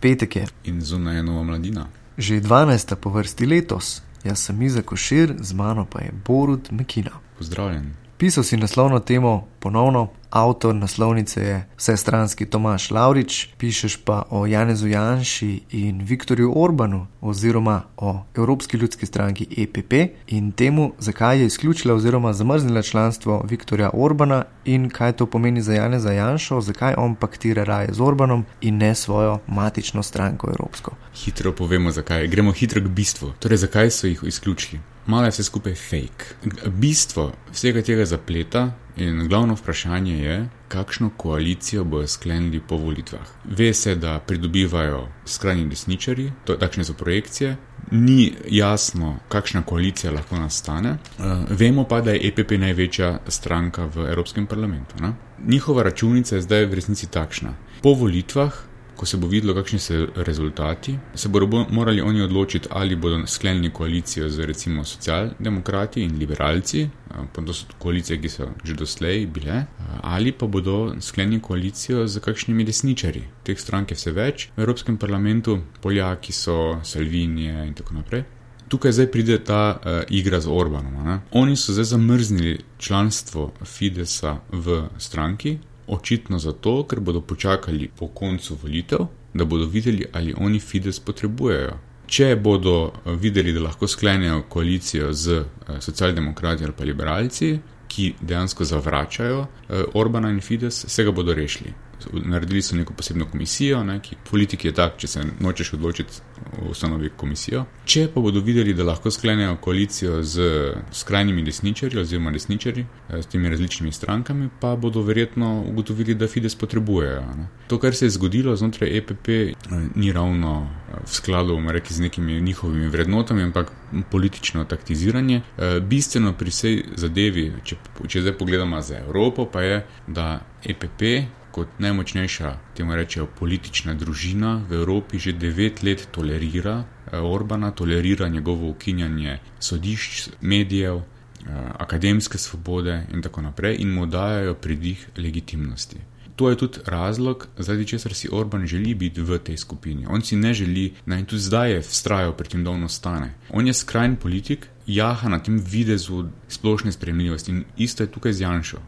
Petek je. In zunaj je nova mladina. Že 12. po vrsti letos. Jaz sem Iza Košir, z mano pa je Borut Mekina. Pozdravljen. Pisal si naslovno temo ponovno, avtor naslovnice je vsestranski Tomaš Laurič, pišeš pa o Janezu Janši in Viktorju Orbanu oziroma o Evropski ljudski stranki EPP in temu, zakaj je izključila oziroma zamrznila članstvo Viktorja Orbana in kaj to pomeni za Janeza Janšo, zakaj on paktira raje z Orbanom in ne svojo matično stranko Evropsko. Hitro povemo, zakaj. Gremo hitro k bistvu. Torej, zakaj so jih izključili? Malo je vse skupaj fake. Bistvo vsega tega zapleta in glavno vprašanje je, kakšno koalicijo bodo sklenili po volitvah. Ve se, da pridobivajo skrajni desničari, to, takšne so projekcije, ni jasno, kakšna koalicija lahko nastane. Uh, vemo pa, da je EPP največja stranka v Evropskem parlamentu. Ne? Njihova računica je zdaj v resnici takšna. Po volitvah ko se bo videlo, kakšni so rezultati, se bodo morali oni odločiti, ali bodo sklenili koalicijo z recimo socialdemokrati in liberalci, to so koalicije, ki so že doslej bile, ali pa bodo sklenili koalicijo z kakšnimi desničari. Teh strank je vse več v Evropskem parlamentu, Poljaki so, Salvinije in tako naprej. Tukaj zdaj pride ta uh, igra z Orbanom. Ne? Oni so zdaj zamrznili članstvo Fidesa v stranki, Očitno zato, ker bodo počakali po koncu volitev, da bodo videli, ali oni Fides potrebujejo. Če bodo eh, videli, da lahko sklenejo koalicijo z eh, socialdemokrati ali pa liberalci, ki dejansko zavračajo eh, Orbana in Fides, se ga bodo rešili naredili so neko posebno komisijo, ne, ki politik je tak, če se nočeš odločiti, ustanovi komisijo. Če pa bodo videli, da lahko sklenejo koalicijo z skrajnimi desničarji oziroma desničarji, eh, s temi različnimi strankami, pa bodo verjetno ugotovili, da Fides potrebujejo. Ne. To, kar se je zgodilo znotraj EPP, eh, ni ravno eh, v skladu reki, z nekimi njihovimi vrednotami, ampak politično taktiziranje. Bistveno pri vsej zadevi, če, če zdaj pogledamo za Evropo, pa je, da EPP kot najmočnejša, temu rečejo, politična družina v Evropi že devet let tolerira eh, Orbana, tolerira njegovo ukinjanje sodišč, medijev, eh, akademske svobode in tako naprej in mu dajo pridih legitimnosti. To je tudi razlog, zaradi česar si Orban želi biti v tej skupini. On si ne želi, naj tudi zdaj je vztrajal pri tem, da on ostane. On je skrajni politik, jaha na tem videzu splošne spremljivosti in isto je tukaj z Janšo.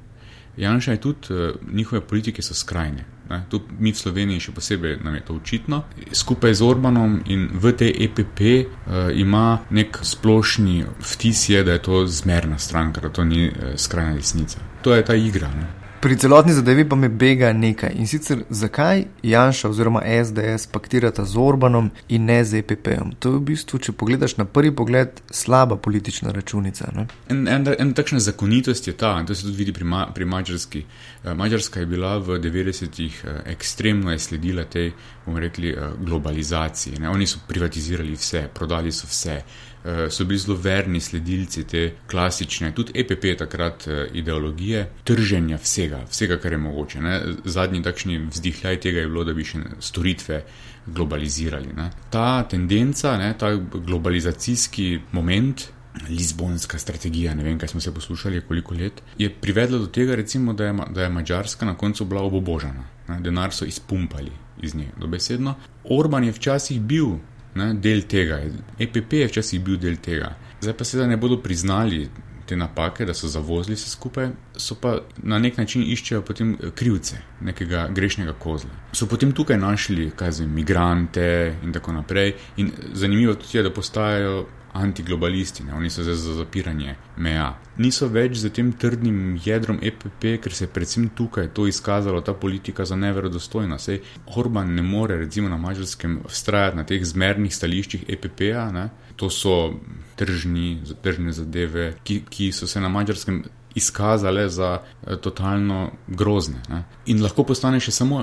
Janša je tudi, uh, njihove politike so skrajne. Ne? Tu mi v Sloveniji še posebej nam je to očitno. Skupaj z Orbanom in v tej EPP uh, eh, ima nek splošni vtis, je, da je to zmerna stranka, da to ni uh, skrajna desnica. To je ta igra. Ne? Pri celotni zadevi pa me bega nekaj in sicer zakaj Janša oziroma SDS paktirata z Orbanom in ne z EPP-om. To je v bistvu, če pogledaš na prvi pogled, slaba politična računica. En, en, en takšna zakonitost je ta, in to se tudi vidi pri, ma, pri Mačarski. Eh, Mačarska je bila v 90-ih eh, ekstremno je sledila tej, bomo rekli, eh, globalizaciji. Ne? Oni so privatizirali vse, prodali so vse. Eh, so bili zelo verni sledilci te klasične, tudi EPP takrat eh, ideologije, trženja vsega, vsega, kar je mogoče. Ne. Zadnji takšni vzdihljaj tega je bilo, da bi še storitve globalizirali. Ne. Ta tendenca, ne, ta globalizacijski moment. Lizbonska strategija, ne vem, kaj smo se poslušali, koliko let, je privedla do tega, recimo, da, je, da je Mačarska na koncu bila obobožana. Ne, denar so izpumpali iz nje, dobesedno. Orban je včasih bil ne, del tega. EPP je včasih bil del tega. Zdaj pa seveda ne bodo priznali te napake, da so zavozili vse skupaj, so pa na nek način iščejo potem krivce nekega grešnega kozla. So potem tukaj našli, kaj z imigrante in tako naprej. In zanimivo tudi je, da postajajo antiglobalisti, ne? oni so zdaj za zapiranje meja. Niso več za tem trdnim jedrom EPP, ker se je predvsem tukaj to izkazalo, ta politika za neverodostojna. Sej Orban ne more, recimo na mačarskem, vztrajati na teh zmernih stališčih EPP-ja, to so tržni, tržne zadeve, ki, ki so se na mačarskem. Izkazale za eh, totalno grozne. Ne? In lahko postane še samo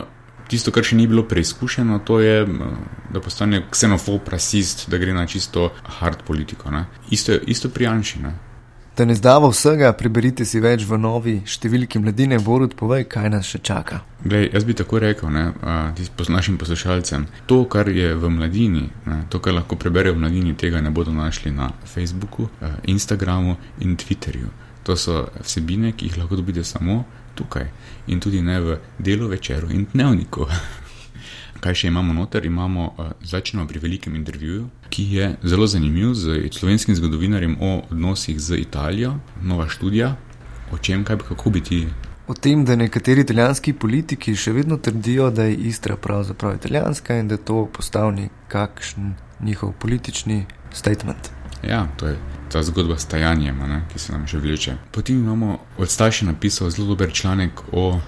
tisto, kar še ni bilo preizkušeno, to je, da postane ksenofob, rasist, da gre na čisto hard politiko. Ne? Isto, isto prijanšine. Da ne zdava vsega, preberite si več v novi številki mladine, Borut, povej, kaj nas še čaka. Glej, jaz bi tako rekel, ne, po našim poslušalcem, to, kar je v mladini, ne, to, kar lahko preberejo v mladini, tega ne bodo našli na Facebooku, Instagramu in Twitterju. To so vsebine, ki jih lahko dobite samo tukaj in tudi ne v delu večeru in dnevniku. Kaj še imamo noter? Imamo, uh, začnemo pri velikem intervjuju, ki je zelo zanimiv z slovenskim zgodovinarjem o odnosih z Italijo, nova študija. O čem, kaj, kako bi ti o tem, da nekateri italijanski politiki še vedno trdijo, da je Istra pravzaprav italijanska in da to postavlja nekakšen njihov politični statement. Ja, to je ta zgodba s tajanjem, ne, ki se nam že vleče. Potem imamo od starši napisal zelo dober članek o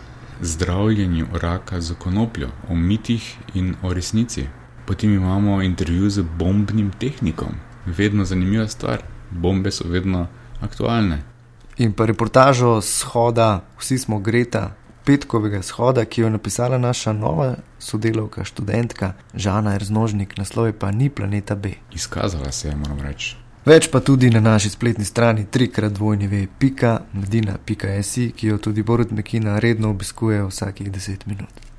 zdravljenju raka z konopljo, o mitih in o resnici. Potem imamo intervju z bombnim tehnikom, vedno zanimiva stvar. Bombe so vedno aktualne in pa reportažo shoda, vsi smo Greta, petkovega shoda, ki jo je napisala naša nova sodelovka, študentka Žana Erznožnik, naslov je pa Ni planeta B. Izkazala se je, moram reči. Več pa tudi na naši spletni strani trikrat dvojni ve, pika, mladina, pika, esi, ki jo tudi Borod Mekina redno obiskuje vsakih deset minut.